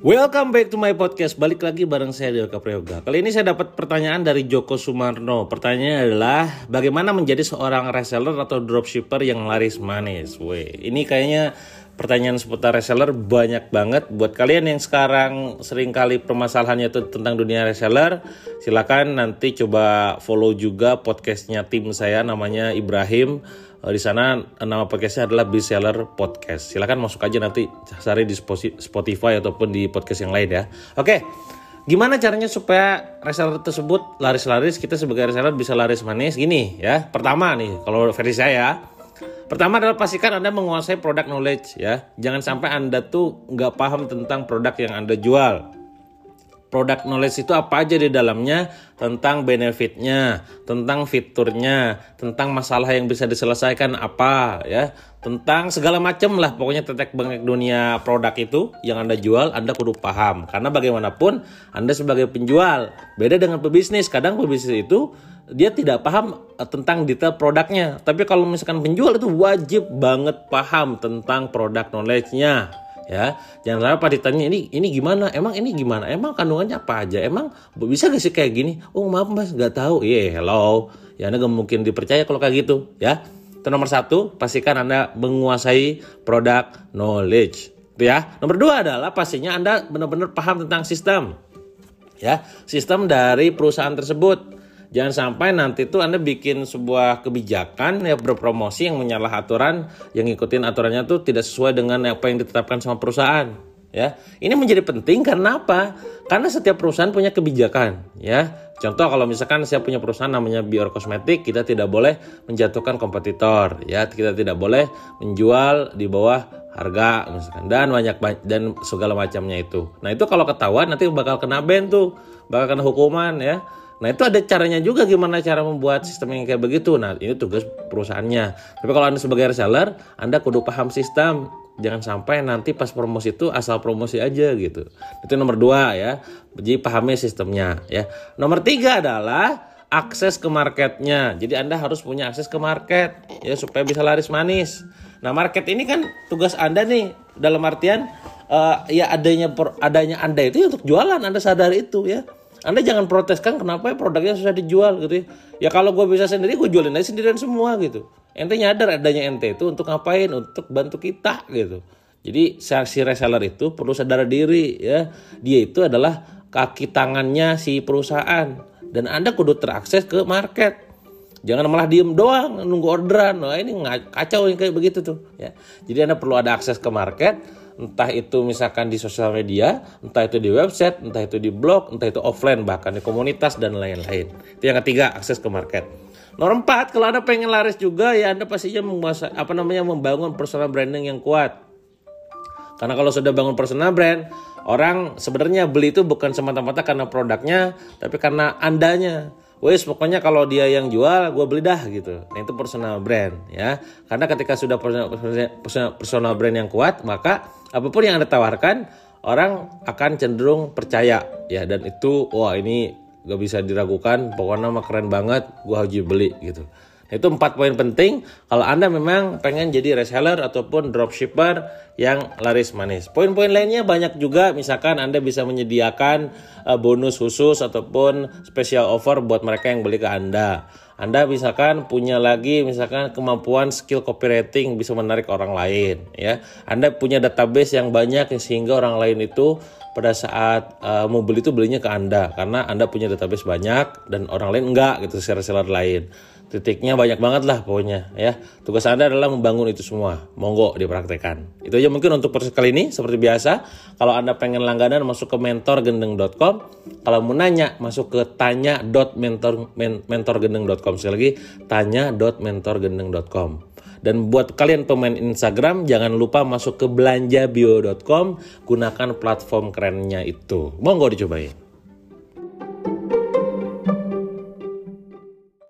Welcome back to my podcast. Balik lagi bareng saya Delka Prayoga. Kali ini saya dapat pertanyaan dari Joko Sumarno. Pertanyaannya adalah bagaimana menjadi seorang reseller atau dropshipper yang laris manis? Weh, ini kayaknya pertanyaan seputar reseller banyak banget buat kalian yang sekarang sering kali permasalahannya itu tentang dunia reseller silakan nanti coba follow juga podcastnya tim saya namanya Ibrahim Eh, di sana nama podcastnya adalah Seller Podcast. Silakan masuk aja nanti cari di Spotify ataupun di podcast yang lain ya. Oke, gimana caranya supaya reseller tersebut laris-laris? Kita sebagai reseller bisa laris manis gini ya. Pertama nih, kalau versi saya, pertama adalah pastikan anda menguasai produk knowledge ya. Jangan sampai anda tuh nggak paham tentang produk yang anda jual. Product knowledge itu apa aja di dalamnya? Tentang benefitnya, tentang fiturnya, tentang masalah yang bisa diselesaikan apa ya, tentang segala macam lah pokoknya tetek bengek dunia produk itu yang anda jual anda kudu paham. Karena bagaimanapun anda sebagai penjual beda dengan pebisnis. Kadang pebisnis itu dia tidak paham eh, tentang detail produknya. Tapi kalau misalkan penjual itu wajib banget paham tentang produk knowledge-nya ya. Jangan lupa ditanya ini ini gimana? Emang ini gimana? Emang kandungannya apa aja? Emang bisa gak sih kayak gini? Oh maaf mas nggak tahu. Iya yeah, hello. Ya anda gak mungkin dipercaya kalau kayak gitu ya. Itu nomor satu pastikan anda menguasai produk knowledge itu ya. Nomor dua adalah pastinya anda benar-benar paham tentang sistem ya. Sistem dari perusahaan tersebut Jangan sampai nanti tuh Anda bikin sebuah kebijakan ya berpromosi yang menyalah aturan, yang ngikutin aturannya tuh tidak sesuai dengan apa yang ditetapkan sama perusahaan. Ya, ini menjadi penting karena apa? Karena setiap perusahaan punya kebijakan, ya. Contoh kalau misalkan saya punya perusahaan namanya Bior Kosmetik, kita tidak boleh menjatuhkan kompetitor, ya. Kita tidak boleh menjual di bawah harga misalkan dan banyak dan segala macamnya itu. Nah, itu kalau ketahuan nanti bakal kena ban tuh, bakal kena hukuman ya. Nah itu ada caranya juga gimana cara membuat sistem yang kayak begitu. Nah ini tugas perusahaannya. Tapi kalau anda sebagai reseller, anda kudu paham sistem. Jangan sampai nanti pas promosi itu asal promosi aja gitu. Itu nomor dua ya. Jadi pahami sistemnya ya. Nomor tiga adalah akses ke marketnya. Jadi anda harus punya akses ke market ya supaya bisa laris manis. Nah market ini kan tugas anda nih dalam artian uh, ya adanya adanya anda itu ya untuk jualan. Anda sadar itu ya anda jangan protes kan kenapa ya produknya susah dijual gitu ya. Ya kalau gue bisa sendiri gue jualin aja sendirian semua gitu. Ente nyadar adanya ente itu untuk ngapain? Untuk bantu kita gitu. Jadi si reseller itu perlu sadar diri ya. Dia itu adalah kaki tangannya si perusahaan. Dan Anda kudu terakses ke market. Jangan malah diem doang nunggu orderan. Wah ini kacau yang kayak begitu tuh ya. Jadi Anda perlu ada akses ke market entah itu misalkan di sosial media, entah itu di website, entah itu di blog, entah itu offline bahkan di komunitas dan lain-lain. Itu yang ketiga, akses ke market. Nomor empat, kalau Anda pengen laris juga ya Anda pastinya menguasai apa namanya membangun personal branding yang kuat. Karena kalau sudah bangun personal brand, orang sebenarnya beli itu bukan semata-mata karena produknya, tapi karena andanya. Wes pokoknya kalau dia yang jual gue beli dah gitu. Nah itu personal brand ya. Karena ketika sudah personal, personal, brand yang kuat maka apa pun yang anda tawarkan orang akan cenderung percaya ya dan itu wah ini gak bisa diragukan pokoknya mah keren banget gue harus beli gitu. Itu empat poin penting kalau Anda memang pengen jadi reseller ataupun dropshipper yang laris manis. Poin-poin lainnya banyak juga, misalkan Anda bisa menyediakan uh, bonus khusus ataupun special offer buat mereka yang beli ke Anda. Anda misalkan punya lagi misalkan kemampuan skill copywriting bisa menarik orang lain ya. Anda punya database yang banyak sehingga orang lain itu pada saat uh, mau beli itu belinya ke Anda karena Anda punya database banyak dan orang lain enggak gitu seller-seller lain. Titiknya banyak banget lah pokoknya ya. Tugas anda adalah membangun itu semua. Monggo dipraktekkan. Itu aja mungkin untuk proses kali ini seperti biasa. Kalau anda pengen langganan masuk ke mentorgendeng.com kalau mau nanya masuk ke tanya.mentorgendeng.com sekali lagi tanya.mentorgendeng.com dan buat kalian pemain Instagram jangan lupa masuk ke belanjabio.com gunakan platform kerennya itu. Monggo dicobain